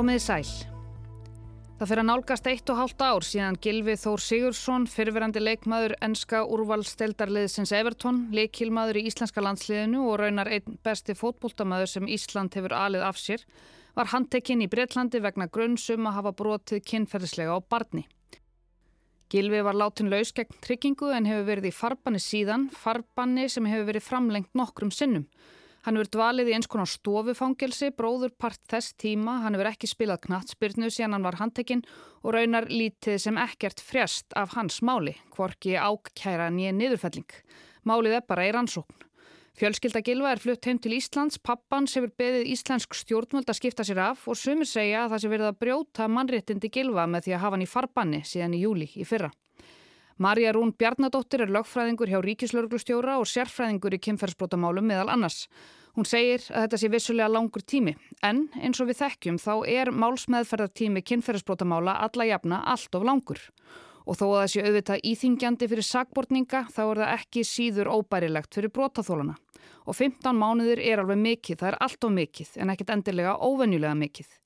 Komiði sæl. Það fyrir að nálgast eitt og hálft ár síðan Gilvi Þór Sigursson, fyrfirandi leikmaður enska úrvalsteldarliðsins Everton, leikilmaður í Íslenska landsliðinu og raunar einn besti fótbóltamaður sem Ísland hefur alið af sér, var handtekinn í Breitlandi vegna grunnsum að hafa brotið kynferðislega á barni. Gilvi var látin laus gegn tryggingu en hefur verið í farbanni síðan, farbanni sem hefur verið framlengt nokkrum sinnum. Hann hefur dvalið í eins konar stofufangelsi, bróður part þess tíma, hann hefur ekki spilað knatsbyrnu síðan hann var handtekinn og raunar lítið sem ekkert frjast af hans máli, hvorki ákkæra nýja niðurfelling. Málið er bara í rannsókn. Fjölskylda Gilva er flutt heim til Íslands, pappans hefur beðið íslensk stjórnvöld að skipta sér af og sumir segja að það sé verið að brjóta mannréttindi Gilva með því að hafa hann í farbanni síðan í júli í fyrra. Marja Rún Bjarnadóttir er lögfræðingur hjá Ríkislauglustjóra og sérfræðingur í kynferðsbrótamálum meðal annars. Hún segir að þetta sé vissulega langur tími en eins og við þekkjum þá er málsmeðferðartími kynferðsbrótamála alla jafna allt of langur. Og þó að sé auðvitað íþingjandi fyrir sagbortninga þá er það ekki síður óbærilegt fyrir brótaþólana. Og 15 mánuðir er alveg mikið, það er allt of mikið en ekkit endilega óvenjulega mikið.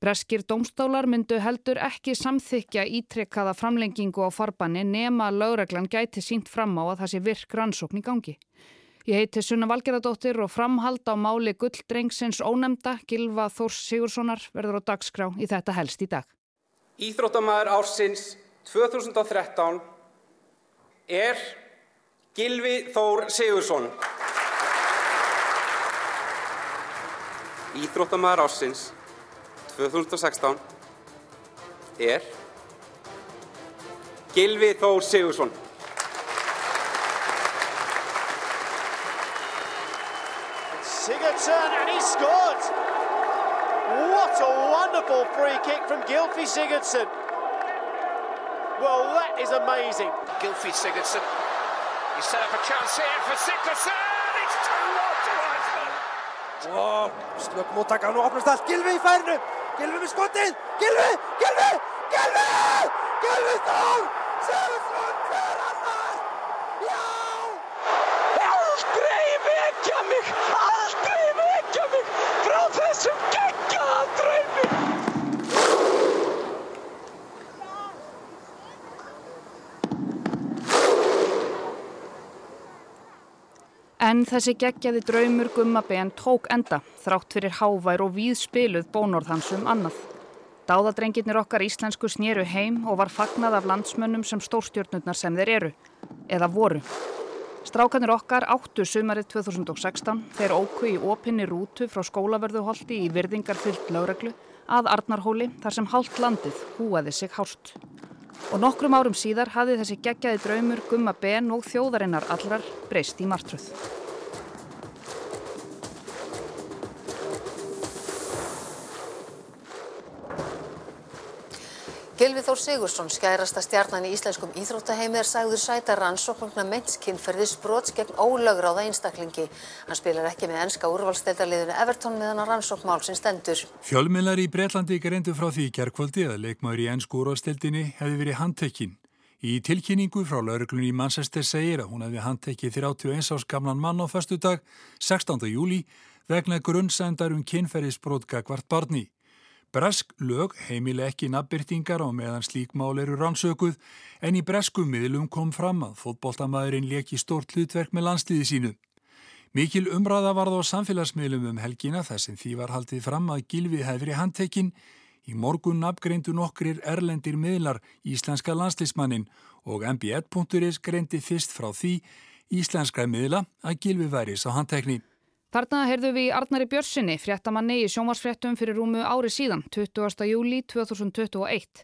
Breskir domstólar myndu heldur ekki samþykja ítrekkaða framlengingu á farbanni nema að lögreglan gæti sínt fram á að það sé virk rannsókn í gangi. Ég heiti Sunna Valgerðardóttir og framhald á máli gulldrengsins ónemda Gilva Þórs Sigurssonar verður á dagskrá í þetta helst í dag. Íþróttamæður ársins 2013 er Gilvi Þór Sigursson. Íþróttamæður ársins 2016 er Gilvi Þór Sigursson. Sigurdsson and he scored! What a wonderful free kick from Gylfi Sigurdsson. Well, that is amazing. Gylfi Sigurdsson. You set up a chance here for Sigurdsson. It's 2-1 to Iceland. Og slökk móttakann og opnast allt. Gilvi í færinu. Gilvi með skotið. Gilvi, Gilvi, Gilvi! Gilvi Þór! Sigursson En þessi geggjaði draumur Gummaben tók enda, þrátt fyrir hávær og víðspiluð bónorð hans um annað. Dáðadrengirnir okkar íslensku snýru heim og var fagnað af landsmönnum sem stórstjórnurnar sem þeir eru, eða voru. Strákanir okkar áttu sumarið 2016 þeir óku í opinni rútu frá skólaverðuholti í virðingarfyllt lögreglu að Arnarhóli þar sem hálft landið húaði sig hást. Og nokkrum árum síðar hafði þessi geggjaði draumur Gumma Ben og þjóðarinnar allrar breyst í martröð. Gylfi Þór Sigursson, skærasta stjarnan í íslenskum íþróttaheimi er sagður sæta rannsóknarna meintskynferðis brots gegn ólögráða einstaklingi. Hann spilar ekki með enska úrvalsteldarliðinu Everton meðan að rannsókn málsins stendur. Fjölmiðlar í Breitlandi greindu frá því gerðkvöldi að leikmaður í ennsku úrvalsteldinni hefði verið handtekinn. Í tilkynningu frá lauruglunni í Manchester segir að hún hefði handtekkið 31 árs gamlan mann á förstu dag, 16. júli, vegna grunnsændar um kynferðisbrot gagvart barni. Bresk lög heimile ekki nafnbyrtingar á meðan slík mál eru rannsökuð en í breskum miðlum kom fram að fótboltamæðurinn leki stort hlutverk með landsliði sínu. Mikil umræða varð á samfélagsmiðlum um helgina þar sem því var haldið fram að Gilvi hefði handtekinn. Í morgun nafngreindu nokkrir erlendir miðlar íslenska landslismannin og MB1.is greindi fyrst frá því íslenska miðla að Gilvi væris á handtekni. Þarna heyrðu við Arnari Björnssoni, fréttamanni í sjónvarsfréttum fyrir rúmu ári síðan, 20. júli 2021.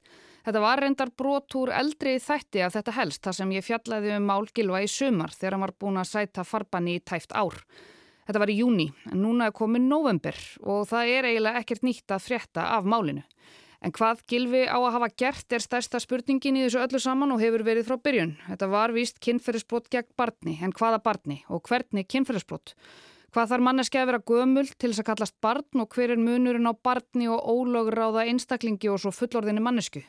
Þetta var reyndar brot úr eldri þætti af þetta helst, þar sem ég fjallaði um Mál Gilva í sumar þegar hann var búin að sæta farbanni í tæft ár. Þetta var í júni, en núna er komin november og það er eiginlega ekkert nýtt að frétta af málinu. En hvað Gilvi á að hafa gert er stærsta spurningin í þessu öllu saman og hefur verið frá byrjun. Þetta var víst kynferðisbrot gegn barni, en hvaða barni og hvernig kynferðisbrot? Hvað þarf manneski að vera gömul til þess að kallast barn og hver er munurinn á barni og ólögráða einstaklingi og svo fullorðinni mannesku?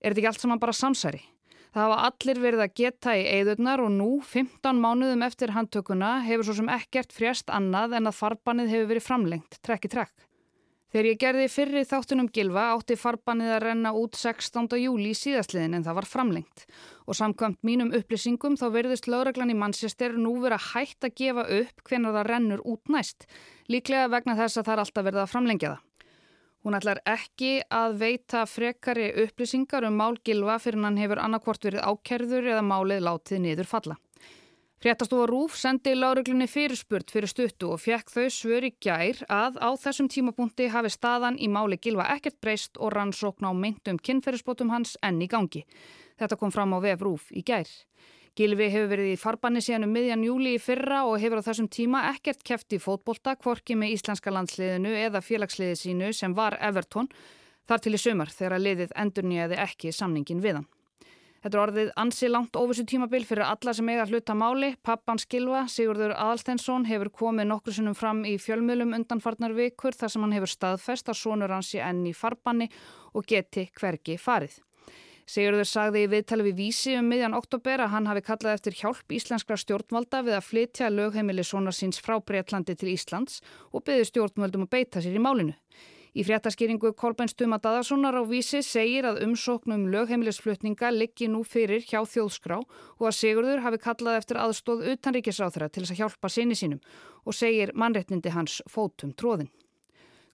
Er þetta ekki allt saman bara samsæri? Það hafa allir verið að geta í eigðurnar og nú, 15 mánuðum eftir handtökuna, hefur svo sem ekkert frjast annað en að farbannið hefur verið framlengt, trekk í trekk. Þegar ég gerði fyrri þáttunum gilva átti farbannið að renna út 16. júli í síðastliðin en það var framlengt. Og samkvæmt mínum upplýsingum þá verðist lögreglan í Manchester nú vera hægt að gefa upp hvenar það rennur út næst. Líklega vegna þess að það er alltaf verið að framlengja það. Hún ætlar ekki að veita frekari upplýsingar um mál gilva fyrir hann hefur annarkvort verið ákerður eða málið látið niður falla. Fréttastofa Rúf sendi láruglunni fyrirspurt fyrir stuttu og fekk þau svör í gær að á þessum tímapunkti hafi staðan í máli Gilva ekkert breyst og rannsókn á meintum kynferðisbótum hans enn í gangi. Þetta kom fram á vef Rúf í gær. Gilvi hefur verið í farbanni síðan um miðjan júli í fyrra og hefur á þessum tíma ekkert keft í fótbolta, kvorki með íslenska landsliðinu eða félagsliði sínu sem var Everton, þar til í sömur þegar liðið endurniðiði ekki samningin við hann. Þetta er orðið ansi langt óvissu tímabil fyrir alla sem eiga hluta máli. Pappan Skilva, Sigurður Aðalsteinsson, hefur komið nokkur sinnum fram í fjölmjölum undanfarnar vikur þar sem hann hefur staðfest að sonur hans í enn í farbanni og geti hvergi farið. Sigurður sagði í viðtali við vísi um miðjan oktober að hann hafi kallað eftir hjálp íslenskra stjórnvalda við að flytja lögheimili sonar síns frá Breitlandi til Íslands og byggði stjórnvaldum að beita sér í málinu. Í fréttaskýringu Kolbæn Stuma Dadarssonar á vísi segir að umsóknum lögheimilisflutninga liggi nú fyrir hjá þjóðskrá og að Sigurður hafi kallað eftir aðstóð utanríkisráþra til þess að hjálpa sinni sínum og segir mannrettnindi hans fótum tróðin.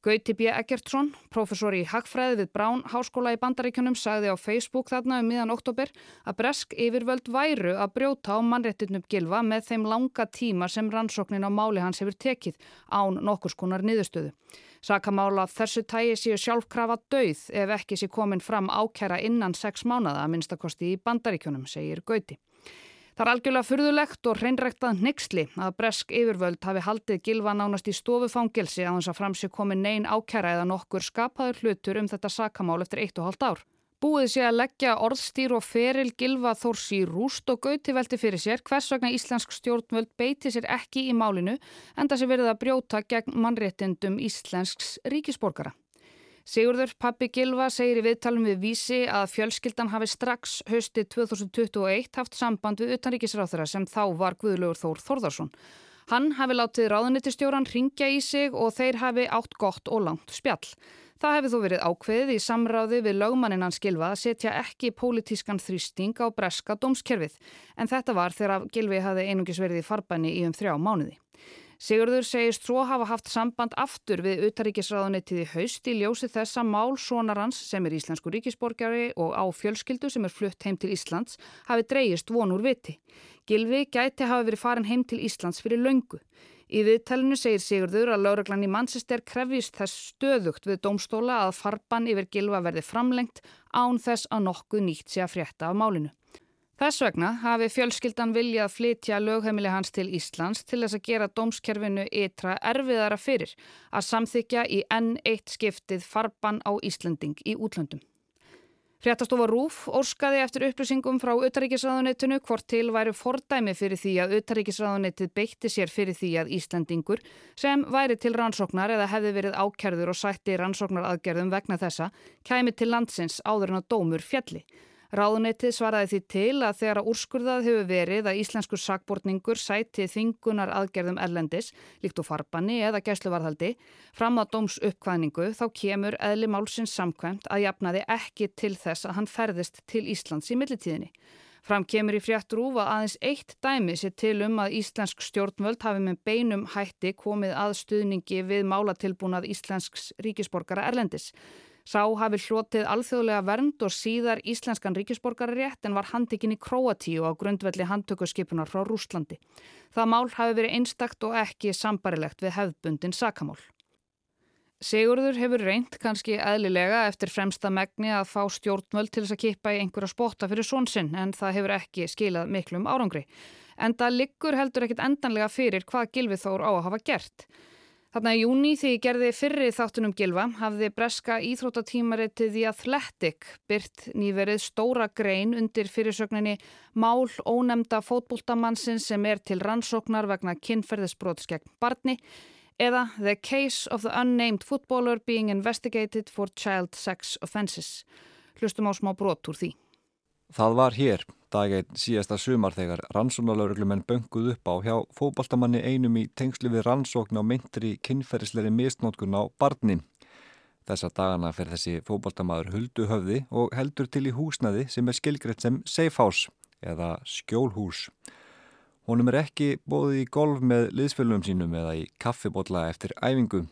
Gauti B. Eggertsson, professor í Hagfræði við Brán Háskóla í Bandaríkjunum, sagði á Facebook þarna um miðan oktober að bresk yfirvöld væru að brjóta á mannrettinum gilfa með þeim langa tíma sem rannsóknin á máli hans hefur tekið án nokkus konar niðurstöðu. Sakamála þessu tægi séu sjálfkrafa döið ef ekki sé komin fram ákæra innan sex mánada að minnstakosti í bandaríkjunum, segir Gauti. Það er algjörlega fyrðulegt og hreinræktað nexli að bresk yfirvöld hafi haldið gilva nánast í stofufangilsi á þess að framsið komin neyn ákæra eða nokkur skapaður hlutur um þetta sakamál eftir eitt og hálft ár. Búið sé að leggja orðstýr og feril gilva þórs í rúst og gauti velti fyrir sér hvers vegna íslensk stjórnvöld beiti sér ekki í málinu en það sé verið að brjóta gegn mannréttindum íslensks ríkisborgara. Sigurður pappi Gilva segir í viðtalum við vísi að fjölskyldan hafi strax hösti 2021 haft samband við utanríkisráþara sem þá var Guðlaugur Þór Þórðarsson. Hann hafi látið ráðunitistjóran ringja í sig og þeir hafi átt gott og langt spjall. Það hefði þó verið ákveðið í samráði við lögmannin hans Gilva að setja ekki pólitískan þrýsting á breska dómskerfið en þetta var þegar Gilvi hafði einungis verið í farbanni í um þrjá mánuði. Sigurður segist svo hafa haft samband aftur við utaríkisráðunettið í haust í ljósi þessa mál sonarans sem er íslensku ríkisborgari og á fjölskyldu sem er flutt heim til Íslands hafi dreyist von úr viti. Gilvi gæti hafa verið farin heim til Íslands fyrir löngu. Í viðtælinu segir Sigurður að lauraglann í Manchester krefjist þess stöðugt við domstóla að farban yfir gilva verði framlengt án þess að nokkuð nýtt sé að frétta af málinu. Þess vegna hafi fjölskyldan viljað flytja lögheimili hans til Íslands til þess að gera dómskerfinu ytra erfiðara fyrir að samþykja í enn eitt skiptið farban á Íslanding í útlöndum. Fréttastofa Rúf óskaði eftir upplýsingum frá Utaríkisraðunettinu hvort til væri fordæmi fyrir því að Utaríkisraðunettið beitti sér fyrir því að Íslandingur sem væri til rannsóknar eða hefði verið ákjærður og sætti rannsóknar aðgerðum vegna þessa kæmi til landsins áður en að dómur fjalli. Ráðuneytið svaraði því til að þegar að úrskurðað hefur verið að íslenskur sakbortningur sæti þingunar aðgerðum erlendis, líkt og farbanni eða gæsluvarðhaldi, fram á dóms uppkvæðningu þá kemur eðli málsins samkvæmt að jafnaði ekki til þess að hann ferðist til Íslands í millitíðinni. Fram kemur í frétt rúf að aðeins eitt dæmi sé til um að íslensk stjórnvöld hafi með beinum hætti komið að stuðningi við málatilbúnað íslensks ríkisborgara erlendis. Sá hafi hlotið alþjóðlega vernd og síðar íslenskan ríkisborgararétt en var handikinn í Kroatíu á grundvelli handtökuskipunar frá Rústlandi. Það mál hafi verið einstakt og ekki sambarilegt við hefðbundin sakamál. Sigurður hefur reynd kannski eðlilega eftir fremsta megni að fá stjórnvöld til þess að kippa í einhverja spotta fyrir svonsinn en það hefur ekki skilað miklum árangri. En það liggur heldur ekkit endanlega fyrir hvað Gilvið Þór á að hafa gert. Þarna í júni því gerði fyrri þáttunum Gilva hafði breska íþróttatímaritið The Athletic byrt nýverið stóra grein undir fyrirsögninni Mál ónemda fótbóltamannsins sem er til rannsóknar vegna kynferðisbróts gegn barni eða The Case of the Unnamed Footballer Being Investigated for Child Sex Offences. Hlustum á smá brot úr því. Það var hér, dag einn síðasta sumar þegar rannsónalauruglumenn bönguð upp á hjá fóbaltamanni einum í tengslu við rannsókn á myndri kynferðisleiri misnótkun á barni. Þessa dagana fer þessi fókbaltamaður huldu höfði og heldur til í húsnaði sem er skilgreitt sem safe house eða skjólhús. Honum er ekki bóðið í golf með liðsfélugum sínum eða í kaffibotla eftir æfingu.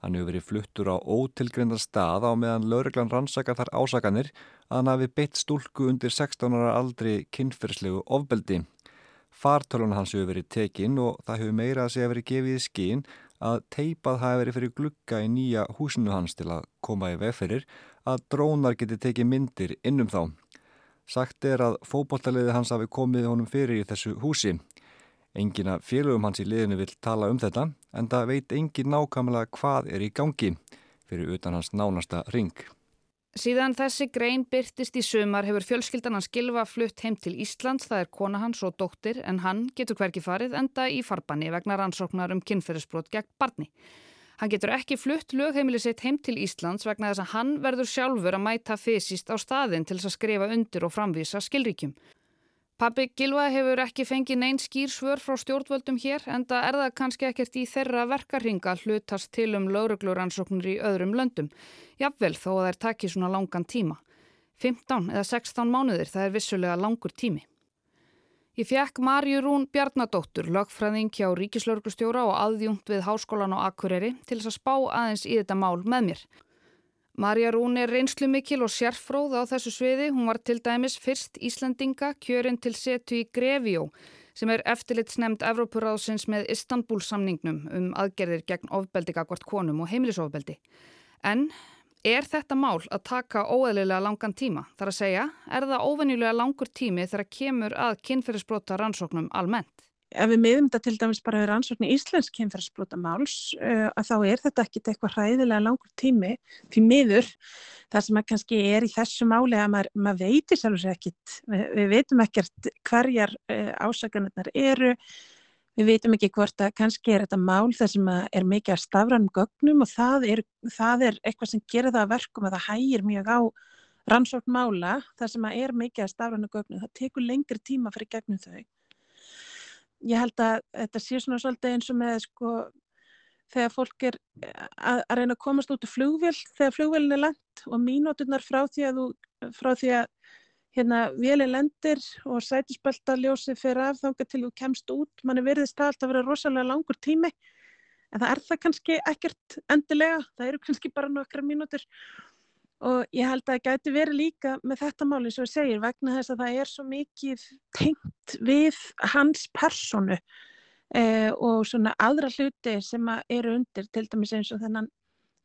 Hann hefur verið fluttur á ótilgrindar stað á meðan lauruglan rannsakar þar ásakanir að hann hafi beitt stúlku undir 16 ára aldri kynferðslegu ofbeldi. Fartölun hans hefur verið tekinn og það hefur meira að segja verið gefið í skín að teipað hafi verið fyrir glukka í nýja húsinu hans til að koma í vegferir að drónar geti tekið myndir innum þá. Sagt er að fókbóltaliði hans hafi komið honum fyrir í þessu húsi. Engina félögum hans í liðinu vil tala um þetta en það veit engin nákvæmlega hvað er í gangi fyrir utan hans nánasta ring. Síðan þessi grein byrtist í sumar hefur fjölskyldan hans Gilva flutt heim til Íslands, það er kona hans og dóttir en hann getur hverki farið enda í farbanni vegna rannsóknar um kynferðisbrot gegn barni. Hann getur ekki flutt lögheimili sitt heim til Íslands vegna þess að hann verður sjálfur að mæta fysiskt á staðin til þess að skrifa undir og framvísa skilríkjum. Pappi Gilva hefur ekki fengið neinn skýr svör frá stjórnvöldum hér en það er það kannski ekkert í þeirra verkarhinga hlutast til um laurugluransóknir í öðrum löndum. Jafnvel þó að þær taki svona langan tíma. 15 eða 16 mánuðir það er vissulega langur tími. Ég fekk Marju Rún Bjarnadóttur, lögfræðing hjá Ríkislauruglustjóra og aðjungt við Háskólan á Akureyri til þess að spá aðeins í þetta mál með mér. Marja Rún er reynslu mikil og sérfróð á þessu sviði. Hún var til dæmis fyrst Íslandinga kjörinn til setu í Grefjó sem er eftirlitsnemnd Evrópuráðsins með Istanbul samningnum um aðgerðir gegn ofbeldi gagvart konum og heimilisofbeldi. En er þetta mál að taka óeðlilega langan tíma? Þar að segja, er það óvenjulega langur tími þegar kemur að kynferðisbrota rannsóknum almennt? Ef við miðum þetta til dæmis bara við rannsókn í Íslensk kynferðsbrota máls uh, að þá er þetta ekkit eitthvað hræðilega langur tími fyrir miður það sem kannski er í þessu máli að maður, maður veitir sjálfur ekkit við, við veitum ekkert hverjar uh, ásakanirnar eru. Við veitum ekki hvort að kannski er þetta mál þar sem er mikið að stafranum gögnum og það er, það er eitthvað sem gerir það að verkum að það hægir mjög á rannsókn mála þar sem er mikið að stafranum gögnum. Það tekur lengri tíma fyrir gegnum þau ég held að þetta sé svona svolítið eins og með sko þegar fólk er að, að reyna að komast út í flugvél þegar flugvélin er lendt og mínúturnar frá því að, þú, frá því að hérna vélin lendir og sætisbeltaljósi fyrir af þánga til þú kemst út, mann er verðist það alltaf að vera rosalega langur tími. En það er það kannski ekkert endilega, það eru kannski bara nokkra mínútur og ég held að það gæti verið líka með þetta máli sem ég segir vegna þess að það er svo mikið tengt við hans personu eh, og svona aðra hluti sem eru undir til dæmis eins og þennan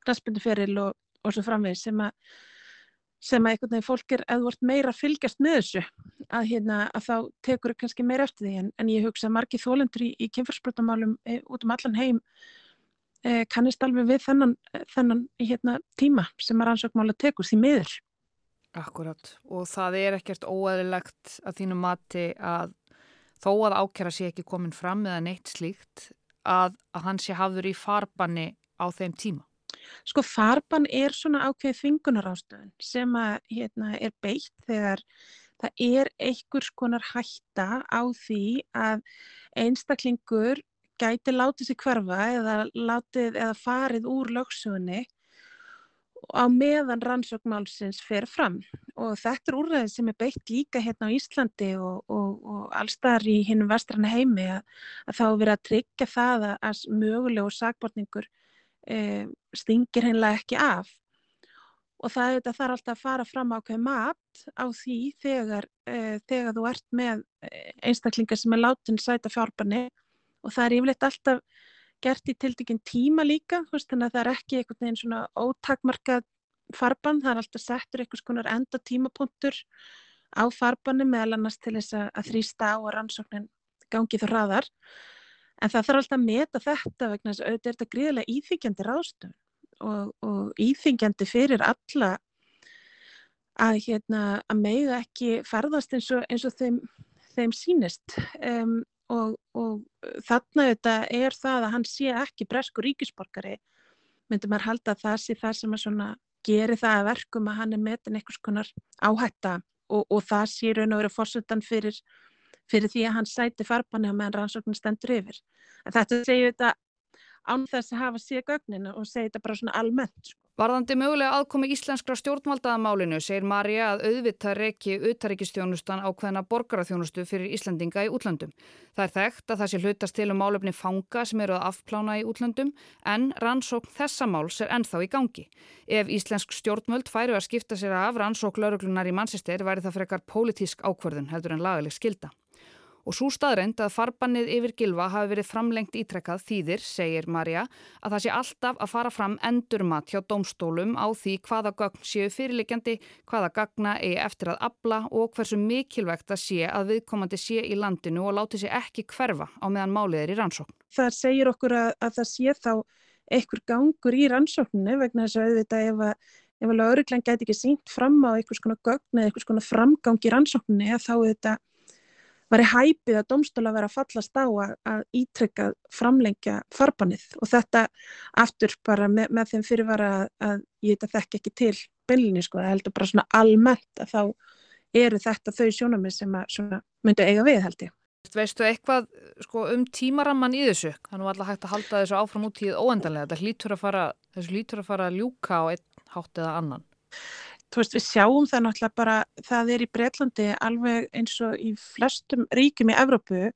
glaspinduferil og, og svo framvegð sem að sem að einhvern veginn fólk er eða vort meira fylgjast með þessu að, hérna, að þá tekur það kannski meira eftir því. En, en ég hugsa að margi þólendur í, í kynfarsbrotamálum e, út um allan heim Eh, kannist alveg við þennan, þennan hérna, tíma sem að rannsókmála tekur því miður. Akkurat og það er ekkert óæðilegt að þínu mati að þó að ákjara sé ekki komin fram eða neitt slíkt að, að hann sé hafður í farbanni á þeim tíma. Sko farbann er svona ákveð þvingunarástöðun sem að hérna, er beitt þegar það er einhvers konar hætta á því að einstaklingur gæti látið sér hverfa eða, látið, eða farið úr lögsugunni á meðan rannsókmálsins fer fram. Og þetta er úrræðið sem er beitt líka hérna á Íslandi og, og, og allstar í hinnum vestranna heimi að, að þá verið að tryggja það að, að mögulegu sakbortningur e, stingir hennilega ekki af. Og það er alltaf að fara fram á hvað mat á því þegar, e, þegar þú ert með einstaklingar sem er látin sæta fjárbarni og það er yfirleitt alltaf gert í tildekinn tíma líka veist, þannig að það er ekki einhvern veginn svona ótakmarkað farban, það er alltaf settur einhvers konar enda tímapunktur á farbanum meðal annars til þess að þrýsta á og rannsóknin gangi þú hraðar. En það þarf alltaf að meta þetta vegna þess að auðvitað er þetta gríðilega íþingjandi ráðstöfn og, og íþingjandi fyrir alla að, hérna, að meiga ekki ferðast eins og, eins og þeim, þeim sínist um, og, og uh, þarna þetta er það að hann sé ekki bresku ríkisborgari myndi maður halda að það sé það sem að geri það að verkum að hann er metin einhvers konar áhætta og, og það sé raun og verið fórsettan fyrir, fyrir því að hann sæti farbanni á meðan rannsóknin stendur yfir. En þetta segju þetta án þess að hafa sé gögninu og segju þetta bara svona almennt. Sko. Varðandi mögulega aðkomi íslenskra stjórnvaldaðamálinu segir Marja að auðvitað reki auðtaríkistjónustan ákveðina borgaraþjónustu fyrir Íslandinga í útlandum. Það er þekkt að það sé hlutast til um málefni fanga sem eru að afplána í útlandum en rannsókn þessa máls er ennþá í gangi. Ef íslensk stjórnvöld færu að skipta sér af rannsókn lauruglunar í mannsistir væri það frekar pólitísk ákverðun heldur en lagaleg skilda. Og svo staðreind að farbannið yfir gilva hafi verið framlengt ítrekkað þýðir, segir Marja, að það sé alltaf að fara fram endurmat hjá domstólum á því hvaða gögn séu fyrirlikjandi, hvaða gagna eigi eftir að abla og hversu mikilvægt að sé að viðkomandi sé í landinu og láti sér ekki hverfa á meðan málið er í rannsókn. Það segir okkur að, að það sé þá einhver gangur í rannsókninu vegna þess að auðvitað ef að ef að lauruglan gæti ekki sínt fram á einhvers konar gögn eða einhvers konar framgang í rannsókninni þá auðvitað var í hæpið að domstóla vera að fallast á að, ítrekka framlengja farbanið og þetta aftur bara með, með þeim fyrirvara að, að ég þetta þekk ekki til byllinni sko, það heldur bara svona almennt að þá eru þetta þau sjónamið sem að myndu eiga við held ég. Veistu eitthvað sko, um tímaramman í þessu? Þannig var alltaf hægt að halda þessu áfram út í óendanlega. Þetta lítur að fara, lítur að fara að ljúka á einn hátt eða annan þú veist, við sjáum það náttúrulega bara, það er í Breitlandi alveg eins og í flestum ríkum í Evrópu,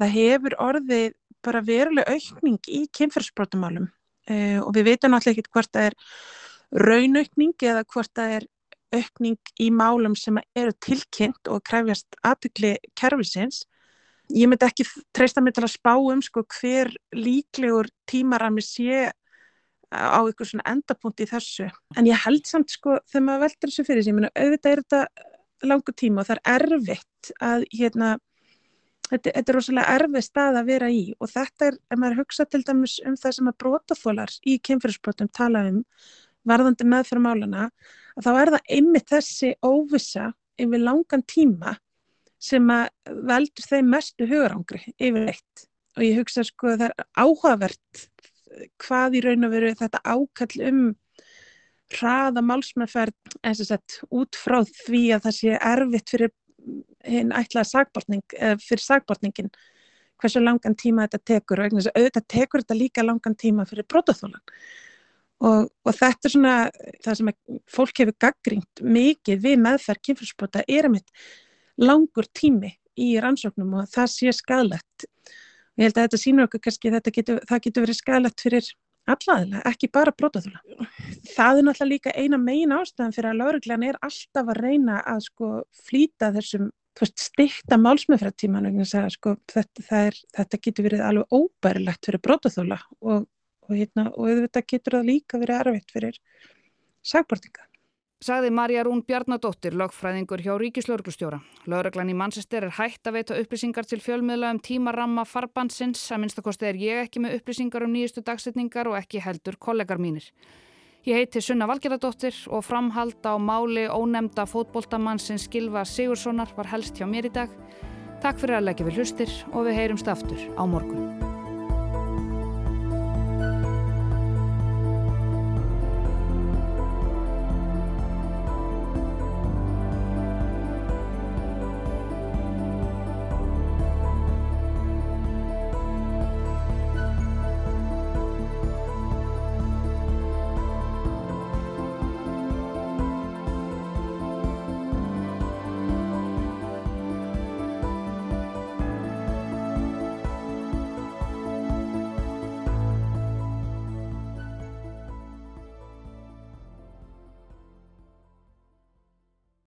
það hefur orðið bara veruleg aukning í kynferðsbrotumálum uh, og við veitum náttúrulega ekki hvort það er raunaukning eða hvort það er aukning í málum sem eru tilkynnt og kræfjast aðtökli kervisins. Ég myndi ekki treysta mig til að spá um sko hver líklegur tímarami sé á eitthvað svona endapunkt í þessu. En ég held samt sko þegar maður veldur þessu fyrir sig, ég meina auðvitað er þetta langu tíma og það er erfitt að hérna þetta, þetta er rosalega erfið stað að vera í. Og þetta er, ef maður hugsa til dæmis um það sem að brótafólar í kemfyrirsbrotum tala um varðandi meðfram álana, að þá er það einmitt þessi óvisa yfir langan tíma sem að veldur þeim mestu hugurangri yfir eitt og ég hugsa sko það er áhugavert hvað í raun og veru þetta ákall um hraða málsmeðferð eins og sett út frá því að það sé erfitt fyrir hinn ætlaða sagbortning, fyrir sagbortningin hversu langan tíma þetta tekur og auðvitað tekur þetta líka langan tíma fyrir brotaþólan og, og þetta er svona það sem fólk hefur gaggrínt mikið við meðferð kynfyrsbrota er að mitt langur tími í rannsóknum og það sé skadlegt Ég held að þetta sínur okkur kannski að getur, það getur verið skæðlegt fyrir allaðilega, ekki bara brótaþúla. Það er náttúrulega líka eina megin ástæðan fyrir að lauruglan er alltaf að reyna að sko flýta þessum stikta málsmeðfrættíman sko, þetta, þetta getur verið alveg óbærilegt fyrir brótaþúla og, og, hérna, og þetta getur það líka verið erfitt fyrir sagbortinga sagði Marja Rún Bjarnadóttir, lögfræðingur hjá Ríkislauglustjóra. Lauraglan í Manchester er hægt að veita upplýsingar til fjölmiðla um tímaramma farbansins, að minnstakosti er ég ekki með upplýsingar um nýjustu dagsetningar og ekki heldur kollegar mínir. Ég heiti Sunna Valgeradóttir og framhald á máli ónemda fótboltamannsins Gilva Sigurssonar var helst hjá mér í dag. Takk fyrir að leggja við hlustir og við heyrumst aftur á morgun.